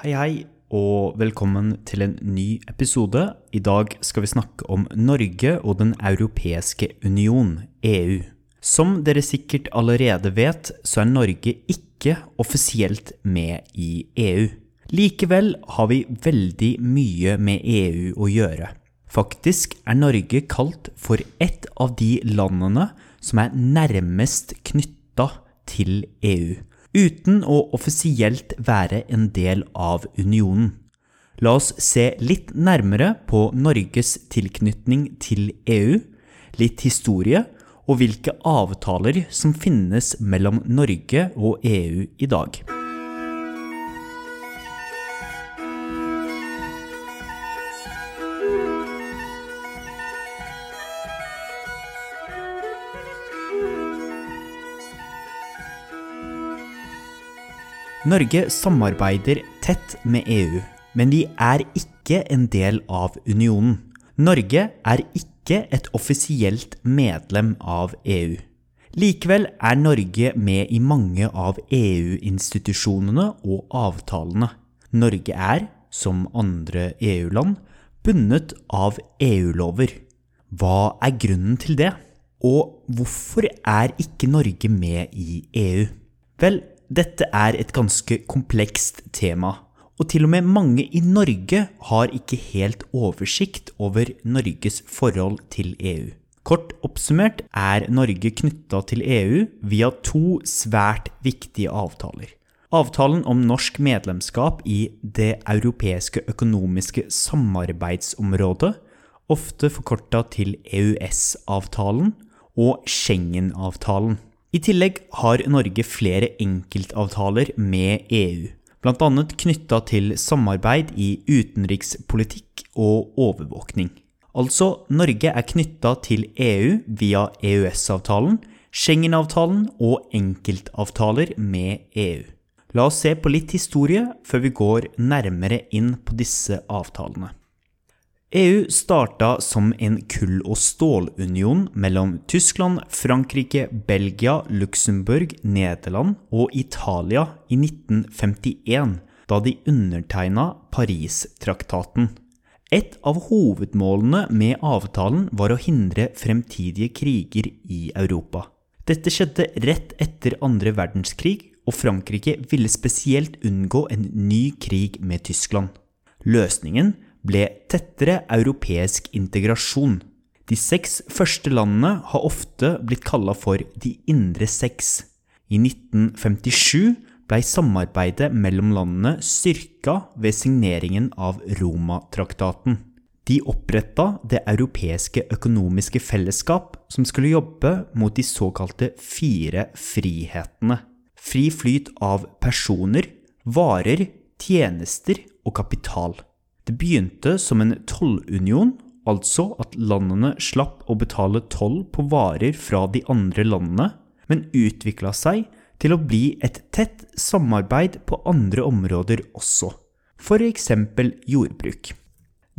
Hei, hei, og velkommen til en ny episode. I dag skal vi snakke om Norge og Den europeiske union, EU. Som dere sikkert allerede vet, så er Norge ikke offisielt med i EU. Likevel har vi veldig mye med EU å gjøre. Faktisk er Norge kalt for et av de landene som er nærmest knytta til EU uten å offisielt være en del av unionen. La oss se litt nærmere på Norges tilknytning til EU, litt historie og hvilke avtaler som finnes mellom Norge og EU i dag. Norge samarbeider tett med EU, men vi er ikke en del av unionen. Norge er ikke et offisielt medlem av EU. Likevel er Norge med i mange av EU-institusjonene og avtalene. Norge er, som andre EU-land, bundet av EU-lover. Hva er grunnen til det? Og hvorfor er ikke Norge med i EU? Vel, dette er et ganske komplekst tema, og til og med mange i Norge har ikke helt oversikt over Norges forhold til EU. Kort oppsummert er Norge knytta til EU via to svært viktige avtaler. Avtalen om norsk medlemskap i Det europeiske økonomiske samarbeidsområdet, ofte forkorta til EØS-avtalen, og Schengen-avtalen. I tillegg har Norge flere enkeltavtaler med EU, bl.a. knytta til samarbeid i utenrikspolitikk og overvåkning. Altså, Norge er knytta til EU via EØS-avtalen, Schengen-avtalen og enkeltavtaler med EU. La oss se på litt historie før vi går nærmere inn på disse avtalene. EU starta som en kull- og stålunion mellom Tyskland, Frankrike, Belgia, Luxembourg, Nederland og Italia i 1951, da de undertegna Paris-traktaten. Et av hovedmålene med avtalen var å hindre fremtidige kriger i Europa. Dette skjedde rett etter andre verdenskrig, og Frankrike ville spesielt unngå en ny krig med Tyskland. Løsningen ble tettere europeisk integrasjon. De seks første landene har ofte blitt kalla for De indre seks. I 1957 blei samarbeidet mellom landene styrka ved signeringen av Roma-traktaten. De oppretta Det europeiske økonomiske fellesskap, som skulle jobbe mot de såkalte fire frihetene. Fri flyt av personer, varer, tjenester og kapital. Det begynte som en tollunion, altså at landene slapp å betale toll på varer fra de andre landene, men utvikla seg til å bli et tett samarbeid på andre områder også, f.eks. jordbruk.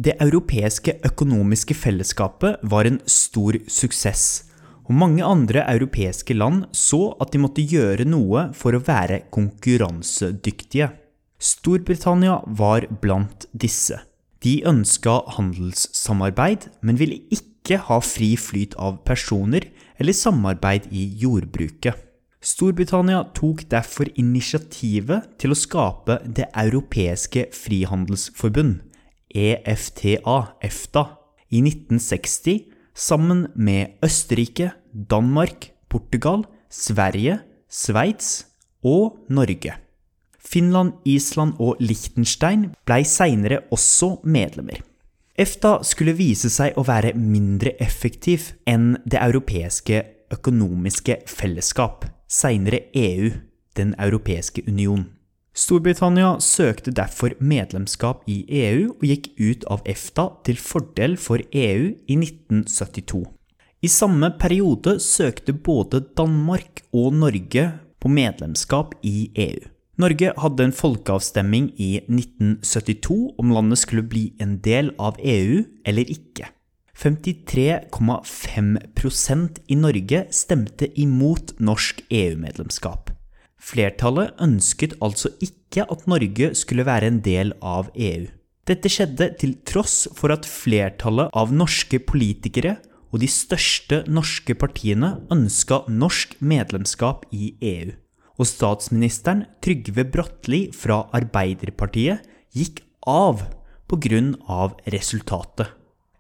Det europeiske økonomiske fellesskapet var en stor suksess, og mange andre europeiske land så at de måtte gjøre noe for å være konkurransedyktige. Storbritannia var blant disse. De ønska handelssamarbeid, men ville ikke ha fri flyt av personer eller samarbeid i jordbruket. Storbritannia tok derfor initiativet til å skape Det europeiske frihandelsforbund, EFTA, EFTA, i 1960 sammen med Østerrike, Danmark, Portugal, Sverige, Sveits og Norge. Finland, Island og Liechtenstein blei seinere også medlemmer. EFTA skulle vise seg å være mindre effektiv enn Det europeiske økonomiske fellesskap, seinere EU, Den europeiske union. Storbritannia søkte derfor medlemskap i EU og gikk ut av EFTA til fordel for EU i 1972. I samme periode søkte både Danmark og Norge på medlemskap i EU. Norge hadde en folkeavstemning i 1972 om landet skulle bli en del av EU eller ikke. 53,5% i Norge stemte imot norsk EU-medlemskap. Flertallet ønsket altså ikke at Norge skulle være en del av EU. Dette skjedde til tross for at flertallet av norske politikere og de største norske partiene ønska norsk medlemskap i EU. Og statsministeren Trygve Bratteli fra Arbeiderpartiet gikk av pga. resultatet.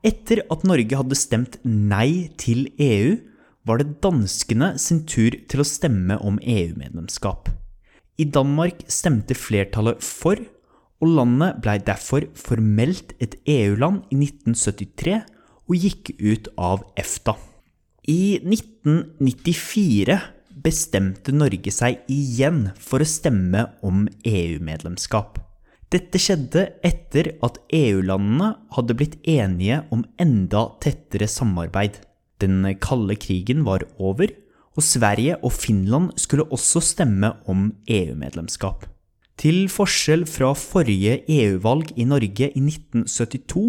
Etter at Norge hadde stemt nei til EU, var det danskene sin tur til å stemme om EU-medlemskap. I Danmark stemte flertallet for, og landet blei derfor formelt et EU-land i 1973 og gikk ut av EFTA. I 1994 bestemte Norge seg igjen for å stemme om EU-medlemskap. Dette skjedde etter at EU-landene hadde blitt enige om enda tettere samarbeid. Den kalde krigen var over, og Sverige og Finland skulle også stemme om EU-medlemskap. Til forskjell fra forrige EU-valg i Norge i 1972,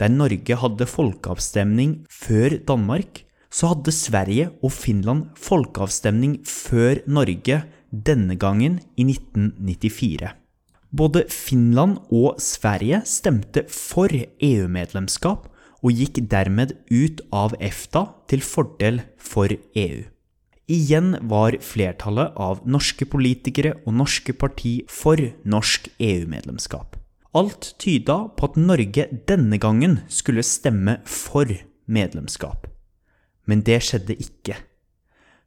der Norge hadde folkeavstemning før Danmark, så hadde Sverige og Finland folkeavstemning før Norge denne gangen i 1994. Både Finland og Sverige stemte for EU-medlemskap og gikk dermed ut av EFTA til fordel for EU. Igjen var flertallet av norske politikere og norske parti for norsk EU-medlemskap. Alt tyda på at Norge denne gangen skulle stemme for medlemskap. Men det skjedde ikke.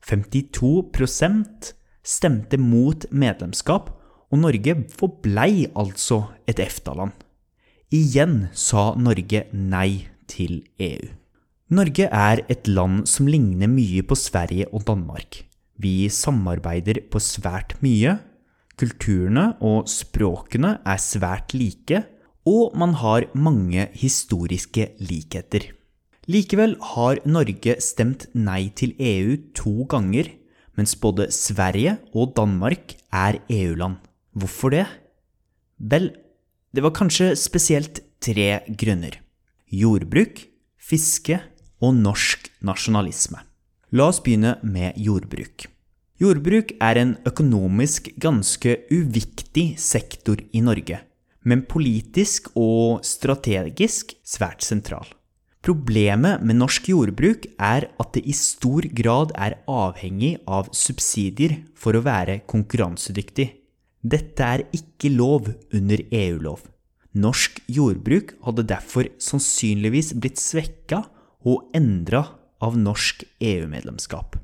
52% stemte mot medlemskap, og Norge forblei altså et EFTA-land. Igjen sa Norge nei til EU. Norge er et land som ligner mye på Sverige og Danmark. Vi samarbeider på svært mye. Kulturene og språkene er svært like, og man har mange historiske likheter. Likevel har Norge stemt nei til EU to ganger, mens både Sverige og Danmark er EU-land. Hvorfor det? Vel, det var kanskje spesielt tre grunner. Jordbruk, fiske og norsk nasjonalisme. La oss begynne med jordbruk. Jordbruk er en økonomisk ganske uviktig sektor i Norge, men politisk og strategisk svært sentral. Problemet med norsk jordbruk er at det i stor grad er avhengig av subsidier for å være konkurransedyktig. Dette er ikke lov under EU-lov. Norsk jordbruk hadde derfor sannsynligvis blitt svekka og endra av norsk EU-medlemskap.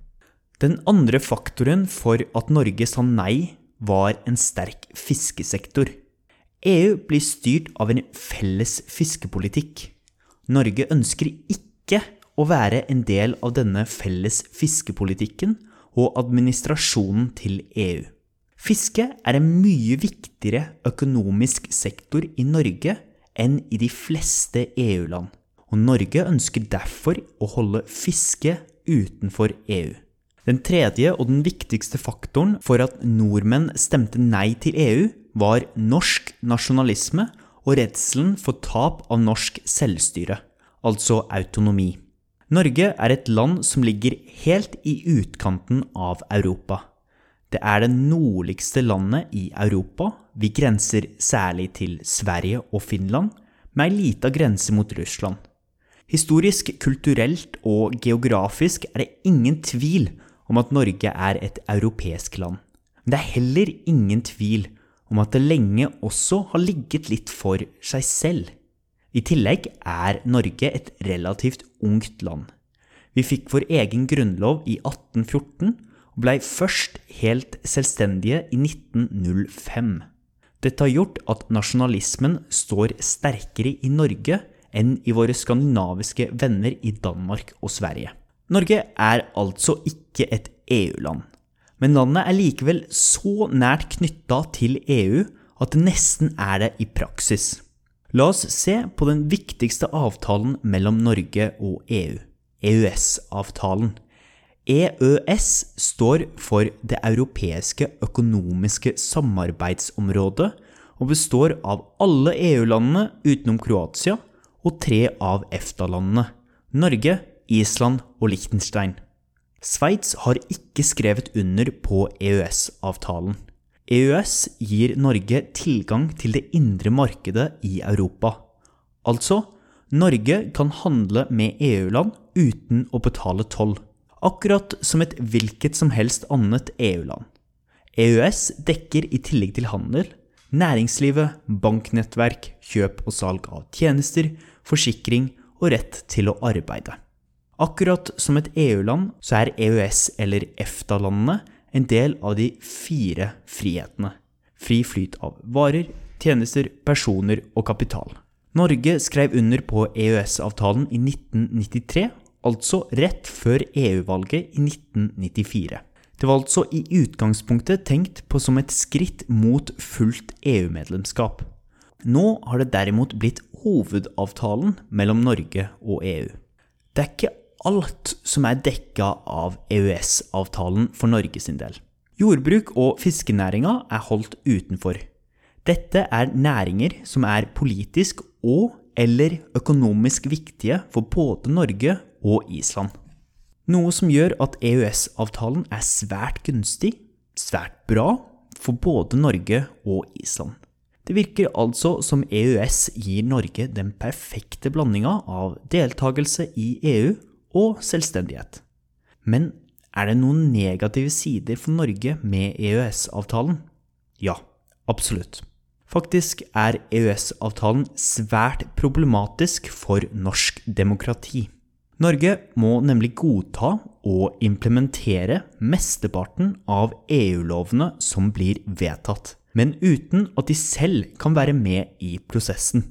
Den andre faktoren for at Norge sa nei, var en sterk fiskesektor. EU blir styrt av en felles fiskepolitikk. Norge ønsker ikke å være en del av denne felles fiskepolitikken og administrasjonen til EU. Fiske er en mye viktigere økonomisk sektor i Norge enn i de fleste EU-land og Norge ønsker derfor å holde fiske utenfor EU. Den tredje og den viktigste faktoren for at nordmenn stemte nei til EU, var norsk nasjonalisme og redselen for tap av norsk selvstyre, altså autonomi. Norge er et land som ligger helt i utkanten av Europa. Det er det nordligste landet i Europa. Vi grenser særlig til Sverige og Finland, med ei lita grense mot Russland. Historisk, kulturelt og geografisk er det ingen tvil om at Norge er et europeisk land. Men det er heller ingen tvil om at det lenge også har ligget litt for seg selv. I tillegg er Norge et relativt ungt land. Vi fikk vår egen grunnlov i 1814 og blei først helt selvstendige i 1905. Dette har gjort at nasjonalismen står sterkere i Norge enn i våre skandinaviske venner i Danmark og Sverige. Norge er altså ikke et EU-land, men landet er likevel så nært knytta til EU at det nesten er det i praksis. La oss se på den viktigste avtalen mellom Norge og EU, EØS-avtalen. EØS står for Det europeiske økonomiske samarbeidsområdet og består av alle EU-landene utenom Kroatia og tre av EFTA-landene Norge, Island og Liechtenstein. Sveits har ikke skrevet under på EØS-avtalen. EØS gir Norge tilgang til det indre markedet i Europa. Altså, Norge kan handle med EU-land uten å betale toll. Akkurat som et hvilket som helst annet EU-land. EØS dekker i tillegg til handel næringslivet, banknettverk, kjøp og salg av tjenester, forsikring og rett til å arbeide. Akkurat som et EU-land så er EØS- eller EFTA-landene en del av de fire frihetene. Fri flyt av varer, tjenester, personer og kapital. Norge skrev under på EØS-avtalen i 1993, altså rett før EU-valget i 1994. Det var altså i utgangspunktet tenkt på som et skritt mot fullt EU-medlemskap. Nå har det derimot blitt hovedavtalen mellom Norge og EU. Det er ikke alt som er dekka av EØS-avtalen for Norge sin del. Jordbruk og fiskenæringa er holdt utenfor. Dette er næringer som er politisk og eller økonomisk viktige for både Norge og Island. Noe som gjør at EØS-avtalen er svært gunstig, svært bra, for både Norge og Island. Det virker altså som EØS gir Norge den perfekte blandinga av deltakelse i EU og selvstendighet. Men er det noen negative sider for Norge med EØS-avtalen? Ja, absolutt. Faktisk er EØS-avtalen svært problematisk for norsk demokrati. Norge må nemlig godta og implementere mesteparten av EU-lovene som blir vedtatt, men uten at de selv kan være med i prosessen.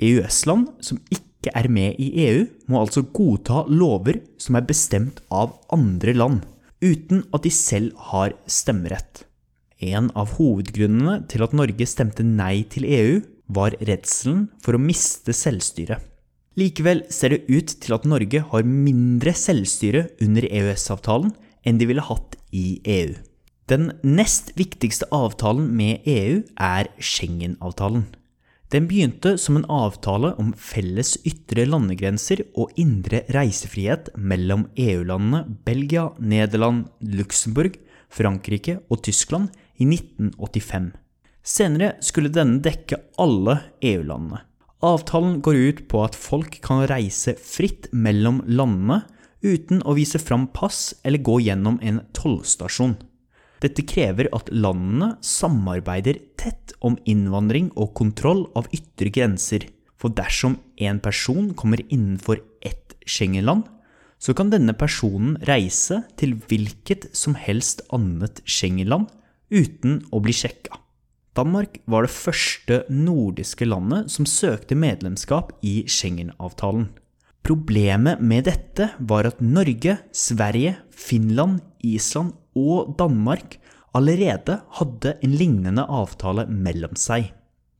EØS-land som ikke er med i EU, må altså godta lover som er bestemt av andre land, uten at de selv har stemmerett. En av hovedgrunnene til at Norge stemte nei til EU, var redselen for å miste selvstyret. Likevel ser det ut til at Norge har mindre selvstyre under EØS-avtalen enn de ville hatt i EU. Den nest viktigste avtalen med EU er Schengen-avtalen. Den begynte som en avtale om felles ytre landegrenser og indre reisefrihet mellom EU-landene Belgia, Nederland, Luxembourg, Frankrike og Tyskland i 1985. Senere skulle denne dekke alle EU-landene. Avtalen går ut på at folk kan reise fritt mellom landene uten å vise fram pass eller gå gjennom en tollstasjon. Dette krever at landene samarbeider tett om innvandring og kontroll av ytre grenser, for dersom en person kommer innenfor ett Schengen-land, så kan denne personen reise til hvilket som helst annet Schengen-land uten å bli sjekka. Danmark var det første nordiske landet som søkte medlemskap i Schengen-avtalen. Problemet med dette var at Norge, Sverige, Finland, Island og Danmark allerede hadde en lignende avtale mellom seg,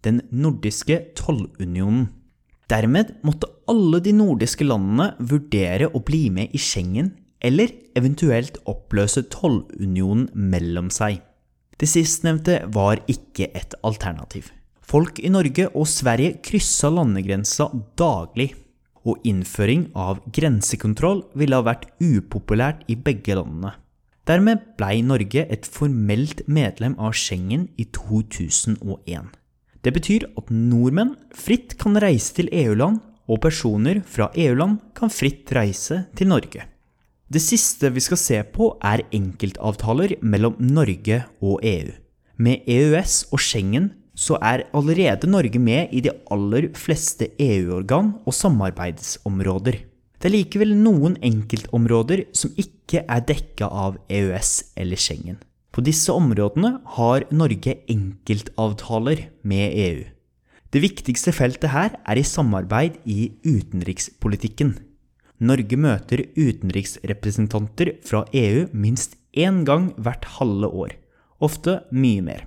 den nordiske tollunionen. Dermed måtte alle de nordiske landene vurdere å bli med i Schengen, eller eventuelt oppløse tollunionen mellom seg. Det sistnevnte var ikke et alternativ. Folk i Norge og Sverige kryssa landegrensa daglig, og innføring av grensekontroll ville ha vært upopulært i begge landene. Dermed blei Norge et formelt medlem av Schengen i 2001. Det betyr at nordmenn fritt kan reise til EU-land, og personer fra EU-land kan fritt reise til Norge. Det siste vi skal se på, er enkeltavtaler mellom Norge og EU. Med EØS og Schengen så er allerede Norge med i de aller fleste EU-organ og samarbeidsområder. Det er likevel noen enkeltområder som ikke er dekka av EØS eller Schengen. På disse områdene har Norge enkeltavtaler med EU. Det viktigste feltet her er i samarbeid i utenrikspolitikken. Norge møter utenriksrepresentanter fra EU minst én gang hvert halve år, ofte mye mer.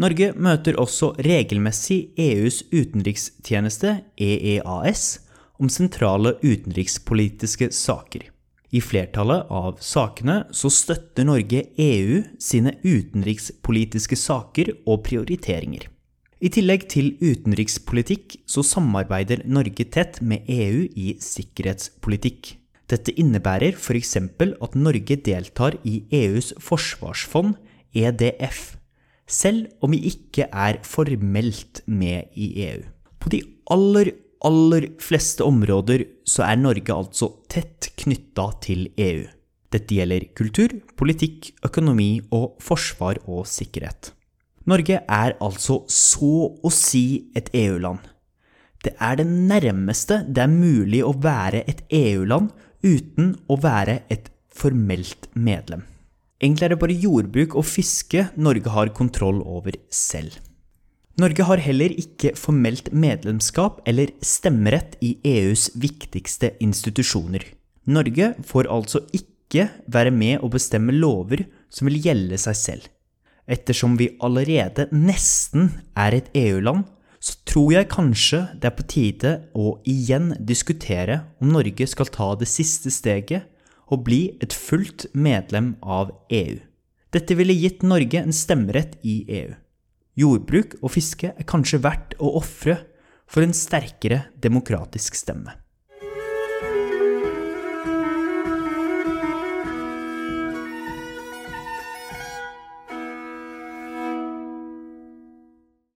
Norge møter også regelmessig EUs utenrikstjeneste, EEAS, om sentrale utenrikspolitiske saker. I flertallet av sakene så støtter Norge EU sine utenrikspolitiske saker og prioriteringer. I tillegg til utenrikspolitikk så samarbeider Norge tett med EU i sikkerhetspolitikk. Dette innebærer f.eks. at Norge deltar i EUs forsvarsfond, EDF. selv om vi ikke er formelt med i EU. På de aller, aller fleste områder så er Norge altså tett knytta til EU. Dette gjelder kultur, politikk, økonomi og forsvar og sikkerhet. Norge er altså så å si et EU-land. Det er det nærmeste det er mulig å være et EU-land uten å være et formelt medlem. Egentlig er det bare jordbruk og fiske Norge har kontroll over selv. Norge har heller ikke formelt medlemskap eller stemmerett i EUs viktigste institusjoner. Norge får altså ikke være med å bestemme lover som vil gjelde seg selv. Ettersom vi allerede nesten er et EU-land, så tror jeg kanskje det er på tide å igjen diskutere om Norge skal ta det siste steget og bli et fullt medlem av EU. Dette ville gitt Norge en stemmerett i EU. Jordbruk og fiske er kanskje verdt å ofre for en sterkere demokratisk stemme.